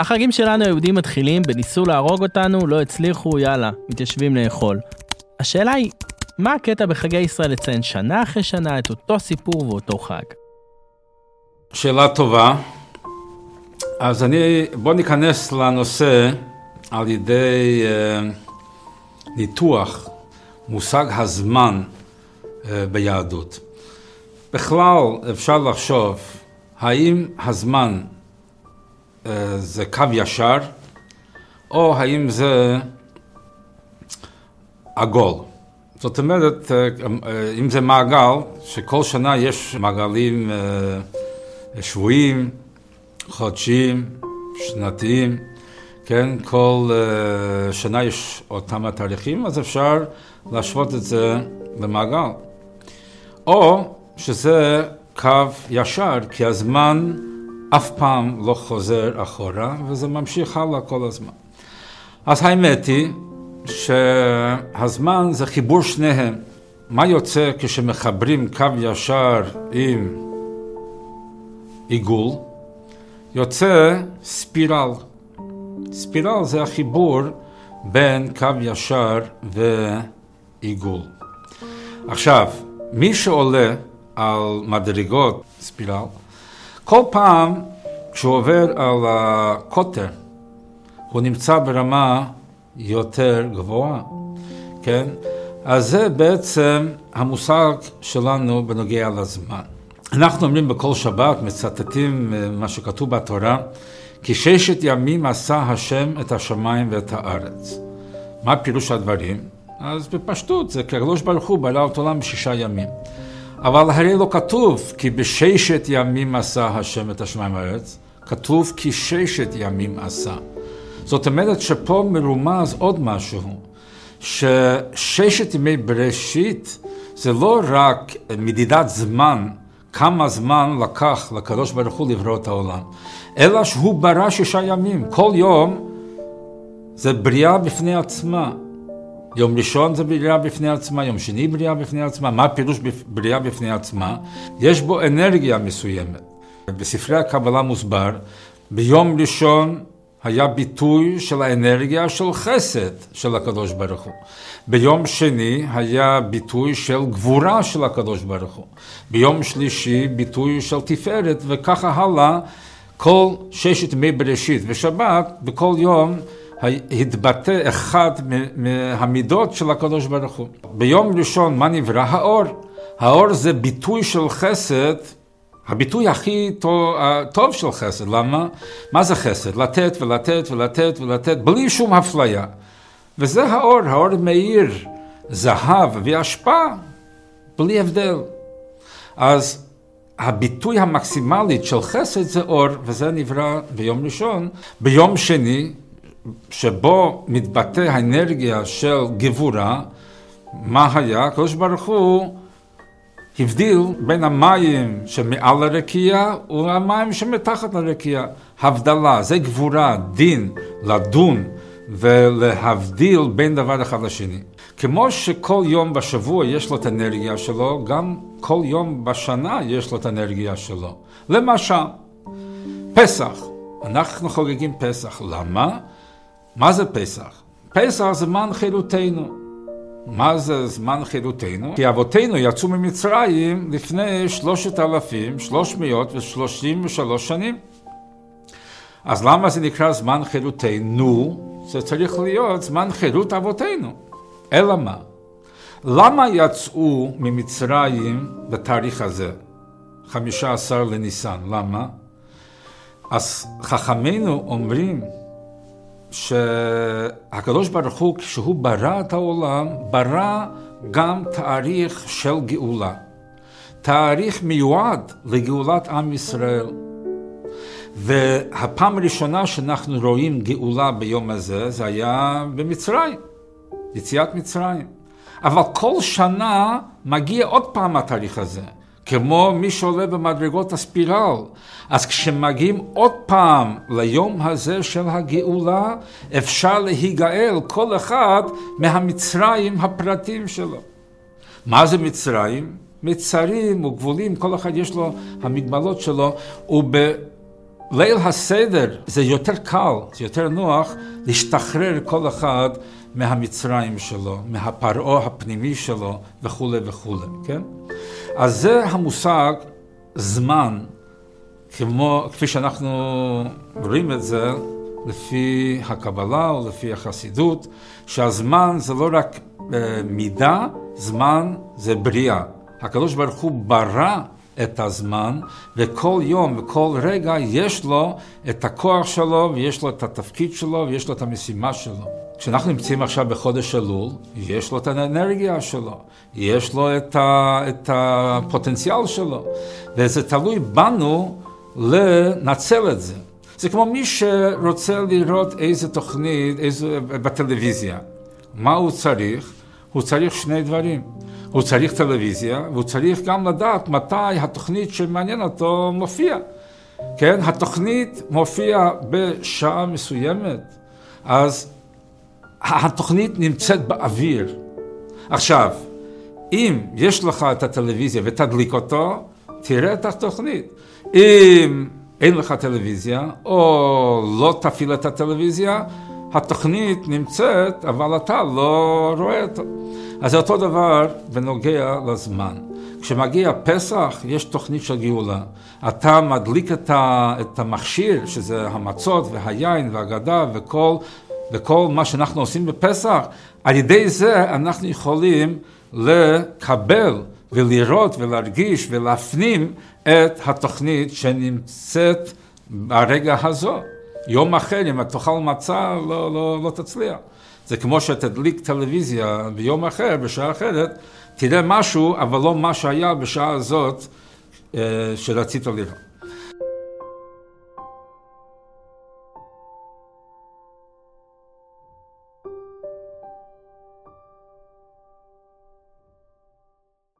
החגים שלנו היהודים מתחילים בניסו להרוג אותנו, לא הצליחו, יאללה, מתיישבים לאכול. השאלה היא, מה הקטע בחגי ישראל לציין שנה אחרי שנה את אותו סיפור ואותו חג? שאלה טובה. אז אני, בוא ניכנס לנושא על ידי uh, ניתוח מושג הזמן uh, ביהדות. בכלל אפשר לחשוב האם הזמן זה קו ישר או האם זה עגול. זאת אומרת, אם זה מעגל, שכל שנה יש מעגלים שבויים, חודשיים, שנתיים, כן, כל שנה יש אותם התאריכים, אז אפשר להשוות את זה למעגל. או שזה קו ישר, כי הזמן אף פעם לא חוזר אחורה, וזה ממשיך הלאה כל הזמן. אז האמת היא שהזמן זה חיבור שניהם. מה יוצא כשמחברים קו ישר עם עיגול? יוצא ספירל. ספירל זה החיבור בין קו ישר ועיגול. עכשיו, מי שעולה על מדרגות ספירל, כל פעם כשהוא עובר על הקוטר, הוא נמצא ברמה יותר גבוהה, כן? אז זה בעצם המושג שלנו בנוגע לזמן. אנחנו אומרים בכל שבת, מצטטים אה, מה שכתוב בתורה, כי ששת ימים עשה השם את השמיים ואת הארץ. מה פירוש הדברים? אז בפשטות זה כי הקדוש ברוך הוא ברא את העולם בשישה ימים. אבל הרי לא כתוב כי בששת ימים עשה השם את השמיים והארץ, כתוב כי ששת ימים עשה. זאת אומרת שפה מרומז עוד משהו, שששת ימי בראשית זה לא רק מדידת זמן כמה זמן לקח לקדוש ברוך הוא לברוא את העולם, אלא שהוא ברא שישה ימים. כל יום זה בריאה בפני עצמה. יום ראשון זה בריאה בפני עצמה, יום שני בריאה בפני עצמה. מה פירוש בריאה בפני עצמה? יש בו אנרגיה מסוימת. בספרי הקבלה מוסבר, ביום ראשון היה ביטוי של האנרגיה של חסד של הקדוש ברוך הוא. ביום שני היה ביטוי של גבורה של הקדוש ברוך הוא. ביום שלישי ביטוי של תפארת וככה הלאה כל ששת ימי בראשית ושבת בכל יום התבטא אחד מהמידות של הקדוש ברוך הוא. ביום ראשון מה נברא? האור. האור זה ביטוי של חסד הביטוי הכי טוב, טוב של חסד, למה? מה זה חסד? לתת ולתת ולתת ולתת בלי שום אפליה. וזה האור, האור מאיר זהב והשפעה בלי הבדל. אז הביטוי המקסימלית של חסד זה אור, וזה נברא ביום ראשון. ביום שני, שבו מתבטא האנרגיה של גבורה, מה היה? הקדוש ברוך הוא הבדיל בין המים שמעל הרקיע והמים שמתחת לרקיע. הבדלה, זה גבורה, דין, לדון ולהבדיל בין דבר אחד לשני. כמו שכל יום בשבוע יש לו את האנרגיה שלו, גם כל יום בשנה יש לו את האנרגיה שלו. למשל, פסח. אנחנו חוגגים פסח. למה? מה זה פסח? פסח זמן חילותנו. מה זה זמן חילותנו? כי אבותינו יצאו ממצרים לפני שלושת אלפים שלוש מאות ושלושים ושלוש שנים. אז למה זה נקרא זמן חילותנו? זה צריך להיות זמן חילות אבותינו. אלא מה? למה יצאו ממצרים בתאריך הזה? חמישה עשר לניסן. למה? אז חכמינו אומרים שהקדוש ברוך הוא, כשהוא ברא את העולם, ברא גם תאריך של גאולה. תאריך מיועד לגאולת עם ישראל. והפעם הראשונה שאנחנו רואים גאולה ביום הזה, זה היה במצרים, יציאת מצרים. אבל כל שנה מגיע עוד פעם התאריך הזה. כמו מי שעולה במדרגות הספירל. אז כשמגיעים עוד פעם ליום הזה של הגאולה, אפשר להיגאל כל אחד מהמצרים הפרטיים שלו. מה זה מצרים? מצרים וגבולים, כל אחד יש לו המגבלות שלו, ליל הסדר זה יותר קל, זה יותר נוח להשתחרר כל אחד מהמצרים שלו, מהפרעה הפנימי שלו וכולי וכולי, כן? אז זה המושג זמן, כמו, כפי שאנחנו רואים את זה לפי הקבלה או לפי החסידות, שהזמן זה לא רק אה, מידה, זמן זה בריאה. הקדוש ברוך הוא ברא את הזמן, וכל יום וכל רגע יש לו את הכוח שלו, ויש לו את התפקיד שלו, ויש לו את המשימה שלו. כשאנחנו נמצאים עכשיו בחודש אלול, יש לו את האנרגיה שלו, יש לו את, ה, את הפוטנציאל שלו, וזה תלוי בנו לנצל את זה. זה כמו מי שרוצה לראות איזה תוכנית איזה, בטלוויזיה. מה הוא צריך? הוא צריך שני דברים. הוא צריך טלוויזיה, והוא צריך גם לדעת מתי התוכנית שמעניין אותו מופיע. כן, התוכנית מופיעה בשעה מסוימת, אז התוכנית נמצאת באוויר. עכשיו, אם יש לך את הטלוויזיה ותדליק אותו, תראה את התוכנית. אם אין לך טלוויזיה, או לא תפעיל את הטלוויזיה, התוכנית נמצאת, אבל אתה לא רואה אותה. אז זה אותו דבר בנוגע לזמן. כשמגיע פסח, יש תוכנית של גאולה. אתה מדליק את המכשיר, שזה המצות והיין והגדה וכל, וכל מה שאנחנו עושים בפסח, על ידי זה אנחנו יכולים לקבל ולראות ולהרגיש ולהפנים את התוכנית שנמצאת ברגע הזו. יום אחר, אם תאכל מצה, לא, לא, לא תצליח. זה כמו שתדליק טלוויזיה ביום אחר, בשעה אחרת, תראה משהו, אבל לא מה שהיה בשעה הזאת אה, שרצית לראות.